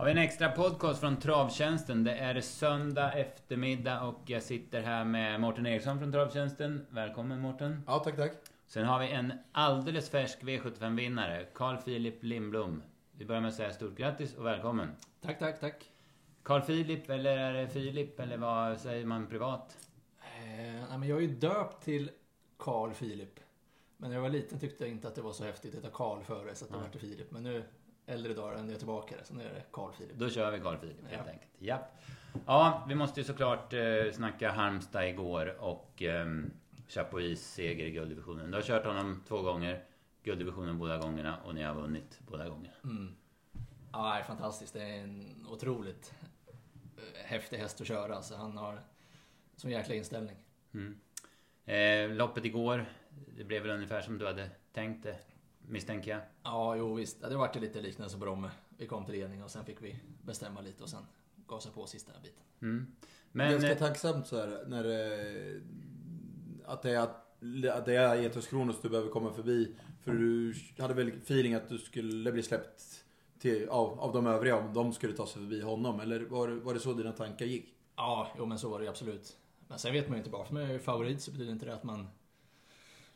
Har vi en extra podcast från Travtjänsten. Det är söndag eftermiddag och jag sitter här med Mårten Eriksson från Travtjänsten. Välkommen Mårten. Ja, tack, tack. Sen har vi en alldeles färsk V75-vinnare, Carl Philip Lindblom. Vi börjar med att säga stort grattis och välkommen. Tack, tack, tack. Carl Philip eller är det Filip eller vad säger man privat? Eh, men jag är ju döpt till Carl Philip. Men när jag var liten tyckte jag inte att det var så häftigt att heta Carl före så att det Ja. vart till Filip. Men nu, äldre dagar, ändrar jag tillbaka det. Så nu är det Carl Philip. Då kör vi Carl Philip helt Ja. enkelt. Japp. Ja, vi måste ju såklart eh, snacka Halmstad igår och eh, Chapuis seger i gulddivisionen. Du har kört honom två gånger, gulddivisionen båda gångerna och ni har vunnit båda gångerna. Mm. Ja, det är fantastiskt. Det är en otroligt eh, häftig häst att köra. Alltså, han har sån jäkla inställning. Mm. Eh, loppet igår, det blev väl ungefär som du hade tänkt det, misstänker jag. Ja, jo visst. Ja, Det vart ju lite liknande som Bromme. Vi kom till ledning och sen fick vi bestämma lite och sen gasa på sista biten. Mm. Men. Ganska eh, tacksamt så här när eh, att det är att det är Etos Kronos du behöver komma förbi. För du hade väl feeling att du skulle bli släppt till, av, av de övriga om de skulle ta sig förbi honom. Eller var, det- var det så dina tankar gick? Ja, jo men så var det absolut. Men sen vet man ju inte, bara för man är favorit så betyder inte det att man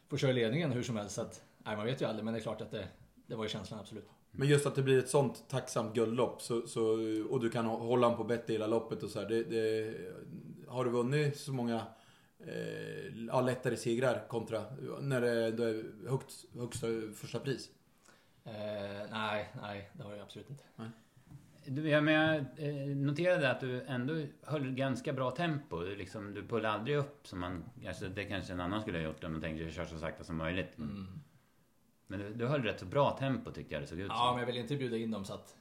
får köra ledningen hur som helst. Så att, nej, man vet ju aldrig, men det är klart att det, det var ju känslan absolut. Men just att det blir ett sånt tacksamt guldlopp så, så, och du kan hålla honom på bett hela loppet och så här. Det, det, har du vunnit så många eh, lättare segrar kontra när det, det är högt, högsta första pris? Eh, nej, nej, det har jag absolut inte. Du, ja, men jag eh, noterade att du ändå höll ganska bra tempo. Du Liksom, du pullade aldrig upp som man... Alltså, det kanske en annan skulle ha gjort om man tänkte köra så sakta som möjligt. Mm. Men du, du höll rätt så bra tempo tyckte jag det såg ut Ja, men jag ville inte bjuda in dem så att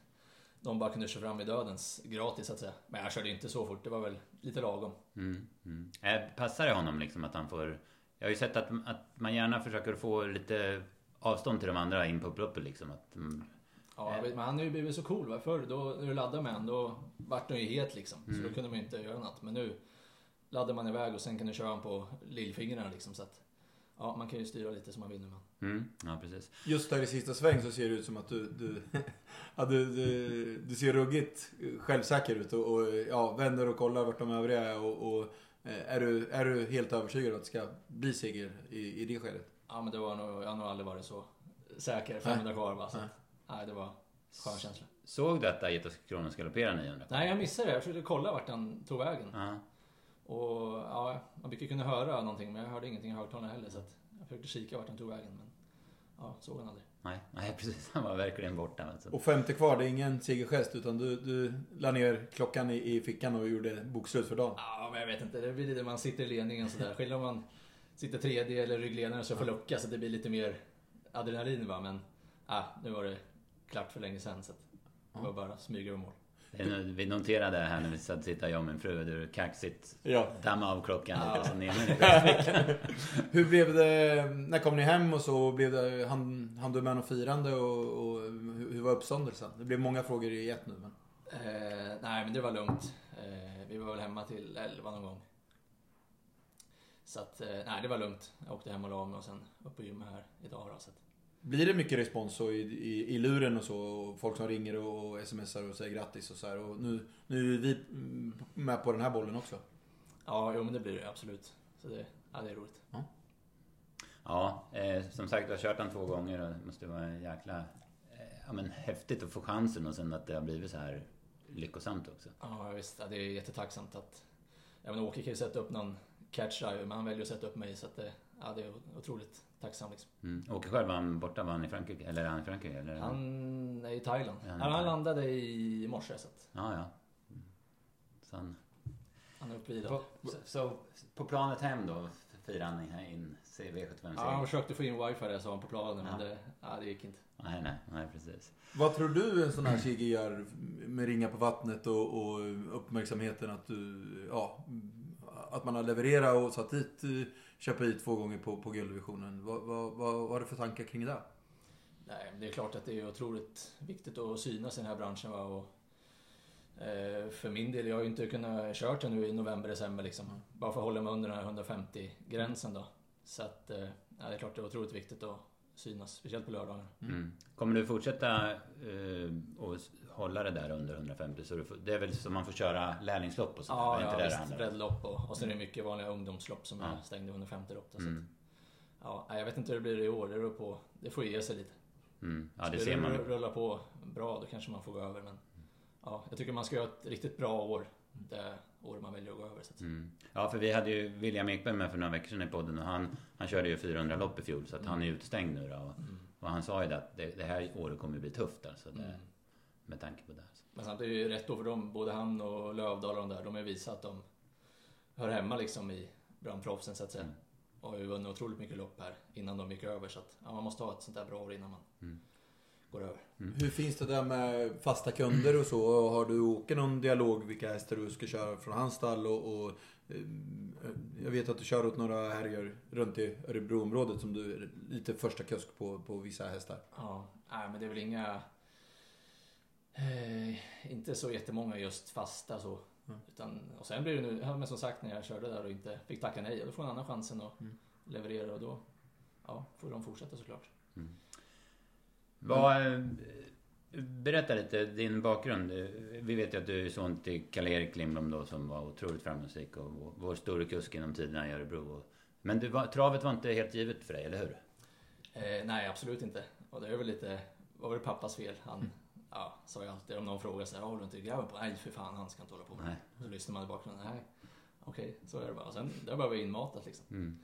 de bara kunde köra fram i dödens gratis så att säga. Men jag körde inte så fort, det var väl lite lagom. Mm, mm. Eh, passar det honom liksom att han får... Jag har ju sett att, att man gärna försöker få lite avstånd till de andra in på upploppet liksom. Att, mm, Ja, men han har ju blivit så cool. Va? Förr då, när du laddade med honom, då vart han ju het liksom. Så Mm. då kunde man ju inte göra något. Men nu laddar man iväg och sen kan du köra honom på lillfingrarna liksom. Så att, ja, man kan ju styra lite som man vill nu. Men. mm, ja, precis. Just där i sista sväng så ser det ut som att du, du, ja, du, du, du ser ruggigt självsäker ut och, och ja, vänder och kollar vart de övriga är och, och eh, är, du, är du helt övertygad om att det ska bli seger i, i det skedet? Ja, men det var nog, jag har nog aldrig varit så säker. 500 kvar bara. Så Nej. att, nej, det var skön känsla. Såg du att Aetos Kronos galoppera 900? Nej, jag missade det. Jag försökte kolla vart han tog vägen. Ja. Och ja, man brukar kunna höra någonting, men jag hörde ingenting i högtalarna heller. Så att jag försökte kika vart han tog vägen. Men ja, såg han aldrig. Nej, nej, precis. Han var verkligen borta. Alltså. Och femte kvar, det är ingen segergest utan du, du la ner klockan i, i fickan och gjorde bokslut för dagen. Ja, men jag vet inte. Det blir lite man sitter i ledningen sådär. Skillnad om man sitter tredje eller ryggledare så får lucka så det blir lite mer adrenalin va. Men ja, nu var det klart för länge sedan så att det var bara smyga över mål. Vi noterade här när vi satt och tittade, jag och min fru, du kaxigt Ja. damma av klockan Ja. och så ner Hur blev det, när kom ni hem och så blev det, han, han du med något firande och, och hur, var uppståndelsen? Det blev många frågor i ett nu men. Eh, nej, men det var lugnt. Eh, vi var väl hemma till 11 någon gång. Så att, eh, nej det var lugnt. Jag åkte hem och la mig och sen upp på gymmet här idag då. Så att, Blir det mycket respons så i, i, i luren och så? Och folk som ringer och, och smsar och säger grattis och så här. Och nu, nu är vi mm, med på den här bollen också. ja, jo men det blir det absolut. Så det, ja, det är roligt. Ja, eh, som sagt, du har kört den två gånger och det måste vara jäkla... Eh, ja men häftigt att få chansen och sen att det har blivit så här lyckosamt också. Ja, visst. Ja, det är jättetacksamt att... Ja, men Åke kan ju sätta upp någon catch men han väljer att sätta upp mig så att det, ja, det är otroligt tacksamt liksom. Mm. Åke själv, var han borta? Var han i Frankrike? Eller är han i Frankrike? Eller? Han är i Thailand. Ja, han är i han landade i morse så att Ja, ja. Mm. Så han... han är uppe i det. På, så, så på planet hem då firar han här in CV75 Ja, han försökte få in wifi där sa han på planen men Ja. det, ja, det gick inte. Nej, nej, nej precis. Vad tror du en sån här seger gör med ringa på vattnet och, och uppmärksamheten att du, ja, att man har levererat och satt dit eh, Chapuis två gånger på, på gulddivisionen. Vad, vad, vad, har du för tankar kring det? Nej, det är klart att det är otroligt viktigt att synas i den här branschen. Va? Och, eh, för min del, jag har ju inte kunnat kört den nu i november, december liksom. Bara för att hålla mig under den här 150-gränsen då. Så att, eh, det är klart det är otroligt viktigt att synas. Speciellt på lördagar. Mm. Kommer du fortsätta eh, och hålla det där under 150? Så får, det är väl så man får köra lärlingslopp och sådär? Ja, är inte ja det det visst. Breddlopp och, och sen är det mycket vanliga ungdomslopp som Ja. är stängda under 50 lopp. då, Så Mm. ja, jag vet inte hur det blir i år. Det beror på. Det får ge sig lite. Mm. Ja, det Skulle ser man. ru- rulla på bra, då kanske man får gå över. Men ja, jag tycker man ska göra ett riktigt bra år. Det år man väljer att gå över. Så att, Mm. Ja, för vi hade ju William Ekberg med för några veckor sedan i podden och han, han körde ju 400 lopp i fjol så att han är utestängd nu då. Och, mm. och han sa ju det att det, det här året kommer bli tufft alltså. Det, Mm. Med tanke på det. Alltså. Men samtidigt är det ju rätt då för dem, både han och Lövdahl och de där, de har visat att de hör hemma liksom i bland proffsen så att säga. Mm. Och har ju vunnit otroligt mycket lopp här innan de gick över. Så att ja, man måste ha ett sånt där bra år innan man Mm. Går över. Hur finns det där med fasta kunder och så? Har du åker någon dialog vilka hästar du ska köra från hans stall? Och, och, eh, jag vet att du kör åt några härjor runt i Örebroområdet som du är lite första kusk på, på vissa hästar. Ja, nej men det är väl inga... Eh, inte så jättemånga just fasta så. Mm. Utan, och sen blir det nu, men som sagt när jag körde där och inte fick tacka nej, då får en annan chansen att Mm. leverera och då ja, får de fortsätta såklart. Vad, berätta lite din bakgrund. Vi vet ju att du är son till Karl-Erik Lindblom då som var otroligt framgångsrik och vår- store kusk genom tiderna i Örebro. Men du var, travet var inte helt givet för dig, eller hur? Eh, nej, absolut inte. Och det är väl lite, var väl pappas fel. Han Mm. ja, sa ju alltid om någon frågar så här, håller du inte grabben på? Nej, för fan, han ska inte hålla på med det. Så lyssnar man i bakgrunden, nej, okej, så är det bara. Och sen, där var vi inmatat liksom. Mm.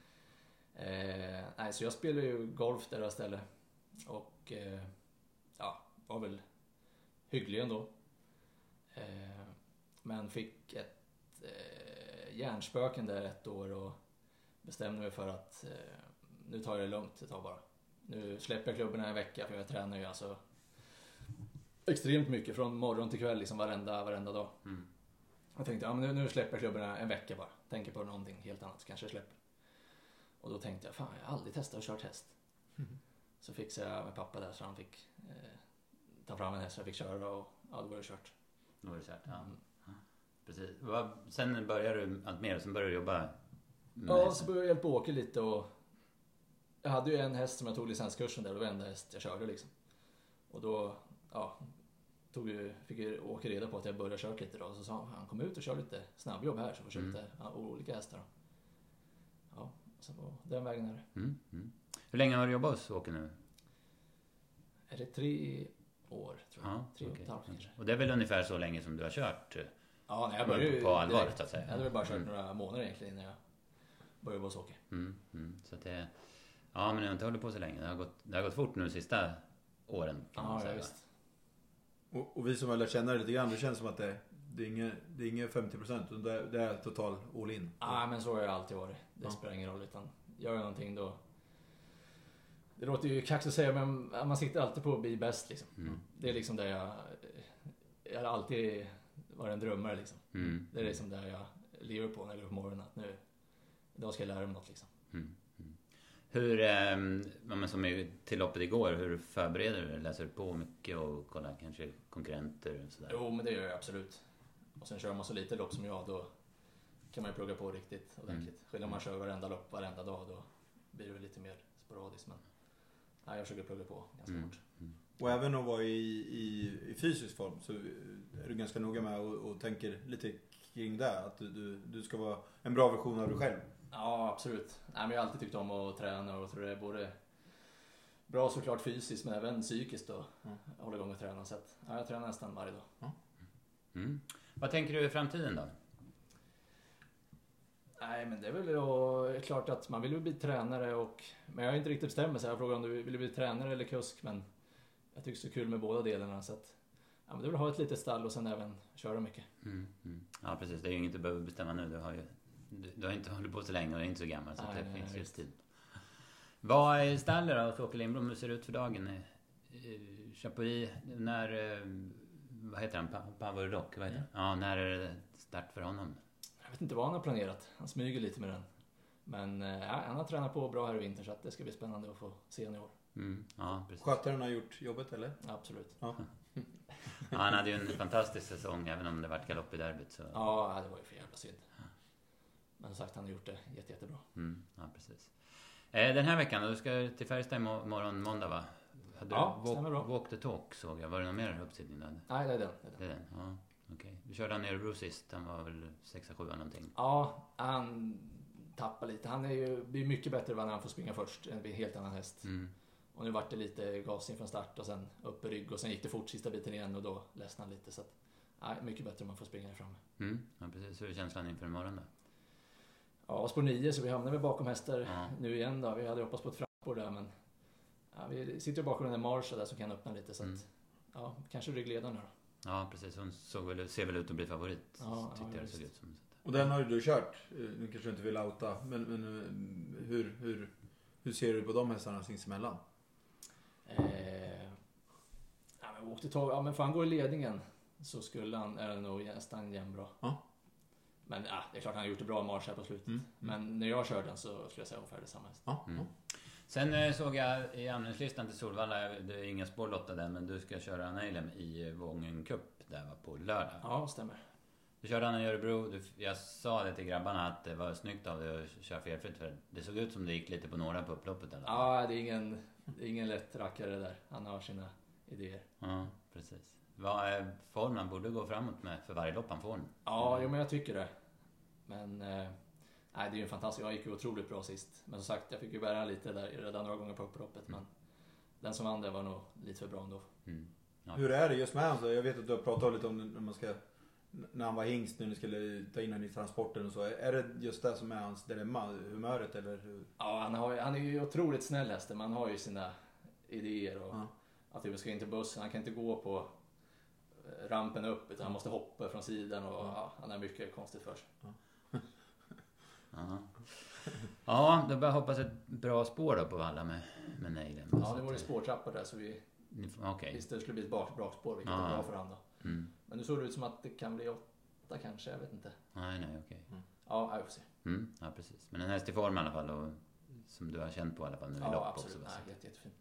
Eh, nej, så jag spelade ju golf där istället. Och eh, ja, var väl hygglig ändå. Eh, men fick ett eh, hjärnspöken där ett år och bestämde mig för att eh, nu tar jag det lugnt ett tag bara. Nu släpper jag klubborna en vecka för jag tränar ju alltså extremt mycket från morgon till kväll liksom varenda, varenda dag. Mm. Jag tänkte, ja, men nu, nu släpper jag klubborna en vecka bara. Tänker på någonting helt annat, så kanske släpper. Och då tänkte jag, fan jag har aldrig testat att kört häst. Så fixade jag med pappa där så han fick eh, ta fram en häst så jag fick köra och ja, då var det kört. Då var det kört. Ja, Mm. precis. Sen började du allt mer och sen började du jobba med Ja, så började jag hjälpa Åke lite och jag hade ju en häst som jag tog licenskursen där, det var enda häst jag körde liksom. Och då, ja, tog ju, fick ju Åke reda på att jag började köra lite då. Så sa han, han kom ut och kör lite snabbjobb här så får köra Mm. lite ja, olika hästar då. Ja, så på den vägen är det. Mm. Mm. Hur länge har du jobbat hos Åke nu? Är det tre år tror jag? Ja, tre och ett halvt kanske. Och det är väl ungefär så länge som du har kört? eh, Ja, nej, jag började På allvar, direkt. så att säga. Jag hade väl bara kört Mm. några månader egentligen innan jag började jobba hos Åke. Mm. Mm. Så att det... Ja, men det har inte hållit på så länge. Det har gått, det har gått fort nu de sista åren kan man Ja, säga. ja, visst. Och, och vi som har lärt känna dig lite grann, det känns som att det, det är inget, det är inget 50% utan det, det är total all in. Ja, men så har jag alltid varit. Det Ja. spelar ingen roll. Utan gör jag någonting då... Det låter ju kaxigt att säga, men man sitter alltid på att bli bäst liksom. Mm. Det är liksom där jag... Jag har alltid varit en drömmare liksom. Mm. Det är liksom där jag lever på när jag går upp på morgonen. Att nu... Idag ska jag lära mig något liksom. Mm. Mm. Hur, eh, som till loppet igår, hur förbereder du dig? Läser du på mycket och kollar kanske konkurrenter och sådär? Jo, men det gör jag absolut. Och sen kör man så lite lopp som jag, då kan man ju plugga på riktigt ordentligt. Skillnad om man kör varenda lopp varenda dag, då blir det väl lite mer sporadiskt. Men nej, jag försöker plugga på ganska Mm. hårt. Och även att vara i, i, i fysisk form så är du ganska noga med och, och tänker lite kring det. Att du, du, du ska vara en bra version av dig själv. Ja, absolut. Nej, men jag har alltid tyckt om att träna och tror det är både bra såklart fysiskt men även psykiskt att Mm. hålla igång och träna. Så att, ja, jag tränar nästan varje dag. Mm. Vad tänker du i framtiden då? Nej, men det är väl då, klart att man vill ju bli tränare och... Men jag har inte riktigt bestämt mig så jag frågar om du vill bli tränare eller kusk men jag tycker det är så kul med båda delarna så att... Ja, men väl att ha ett litet stall och sen även köra mycket. Mm. Mm. Ja, precis. Det är ju inget du behöver bestämma nu. Du har ju du, du har inte hållit på så länge och är inte så gammal så Nej, det nej, finns ju visst. tid. Vad är stallet då hos Åke Lindblom? Hur ser det ut för dagen? Eh, Chapuis, när... eh, Vad heter han? Power Rock? Vad heter han? Ja, när är det start för honom? Jag vet inte vad han har planerat. Han smyger lite med den. Men eh, ja, han har tränat på bra här i vinter så att det ska bli spännande att få se honom i år. Mm. Ja, precis. Skötaren har gjort jobbet eller? Absolut. Ja, han hade ju en fantastisk säsong även om det vart galopp i derbyt. Så... Ja, det var ju för jävla synd. Men som sagt, han har gjort det jätte, jättebra. Mm, ja, precis. Eh, Den här veckan, då ska du till Färjestad imorgon måndag va? Hade Ja, du stämmer bra. walk, walk the talk såg jag. Var det någon mer uppsittning du hade? Nej, det är den. Det är den. Det är den? Ja. Du körde han i Örebro sist. Han var väl 6-7 någonting. Ja, han tappar lite. Han är ju, blir mycket bättre när han får springa först. Det blir en helt annan häst. Mm. Och nu vart det lite gas in från start och sen upp i rygg och sen gick det fort sista biten igen och då ledsnade han lite. Så att, nej, mycket bättre om man får springa framme. Mm. Ja, precis. Hur är känslan inför imorgon då? Ja, spår 9 så vi hamnar väl bakom hästar Ja. nu igen då. Vi hade hoppats på ett framspår där men ja, vi sitter ju bakom den där Marsha där som kan öppna lite så Mm. att ja, kanske ryggledaren då. Ja, precis. Hon såg väl, ser väl ut att bli favorit. Ja, tyckte ja, jag det såg ut som. Och den har ju du kört. Nu kanske du inte vill outa, men, men hur, hur, hur ser du på de hästarna sinsemellan? Eh, ja, men vi åkte tag, ja men får han gå i ledningen så skulle han, är det nog nästan jämnbra. Ja. Men ja, det är klart han har gjort det bra Mars här på slutet. Mm. Men när jag körde den så skulle jag säga ungefär detsamma. Ja, Mm. Sen eh, såg jag i anmälningslistan till Solvalla, det är inga spår lottade, men du ska köra Nailem i eh, Vången Cup där va, på lördag. Ja, stämmer. Du körde han i Örebro. Du, jag sa det till grabbarna att det var snyggt av dig att köra felfritt för det såg ut som det gick lite på några på upploppet eller? Ja, det är ingen, det är ingen lätt rackare där. Han har sina idéer. Ja, precis. Vad är form han borde gå framåt med för varje lopp han får? Ja, jo, men jag tycker det. Men eh, nej, det är ju en fantastisk. Jag gick ju otroligt bra sist. Men som sagt, jag fick ju bära lite där redan några gånger på upploppet. Men den som vann det var nog lite för bra ändå. Mm. Ja. Hur är det just med honom? Jag vet att du har pratat lite om när man ska när han var hingst, när ni skulle ta in honom i transporten och så. Är det just det som är hans dilemma? Humöret eller hur? Ja, han, har, han är ju otroligt snäll hästen. Man har ju sina idéer och Ja. att vi ska in till bussen. Han kan inte gå på eh, rampen upp utan han måste hoppa från sidan och ja, han har mycket konstigt för sig. Ja. ja, då bara hoppas ett bra spår då på Valla med, med Nailem. Ja, det var ju spårtrappor där så vi Okej. visste det skulle bli ett bak, bakspår vilket Ja. är bra för honom då. Mm. Men nu såg det ut som att det kan bli åtta kanske, jag vet inte. Nej, nej, okej. Ja, vi får se. Mm. Ja, precis. Men en häst i form i alla fall och som du har känt på i alla fall nu i Ja, lopp absolut. också. Nej, jätte, jättefint.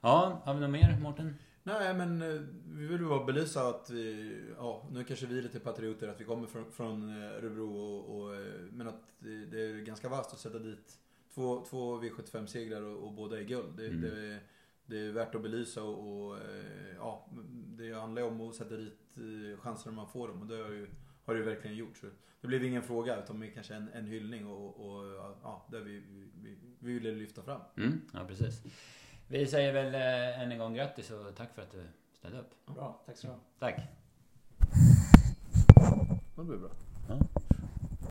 Ja, har vi något mer Mårten? Nej men eh, vi vill bara belysa att vi, ja nu kanske vi är lite patrioter att vi kommer från, från eh, Örebro och, och, eh, men att det, är ganska vasst att sätta dit två, två V75 segrar och, och båda är guld. Det, Mm. det, är- det är värt att belysa och, och ja, det handlar ju om att sätta dit eh, chanserna man får dem och det har ju, har det verkligen gjort. Så det blev ingen fråga utan mer kanske en, en hyllning och, och ja, där vi, vi, vi ville lyfta fram. Mm, ja, precis. Vi säger väl eh, än en gång grattis och tack för att du ställde upp. Bra, tack så du ha. Tack. Det blir bra. Ja.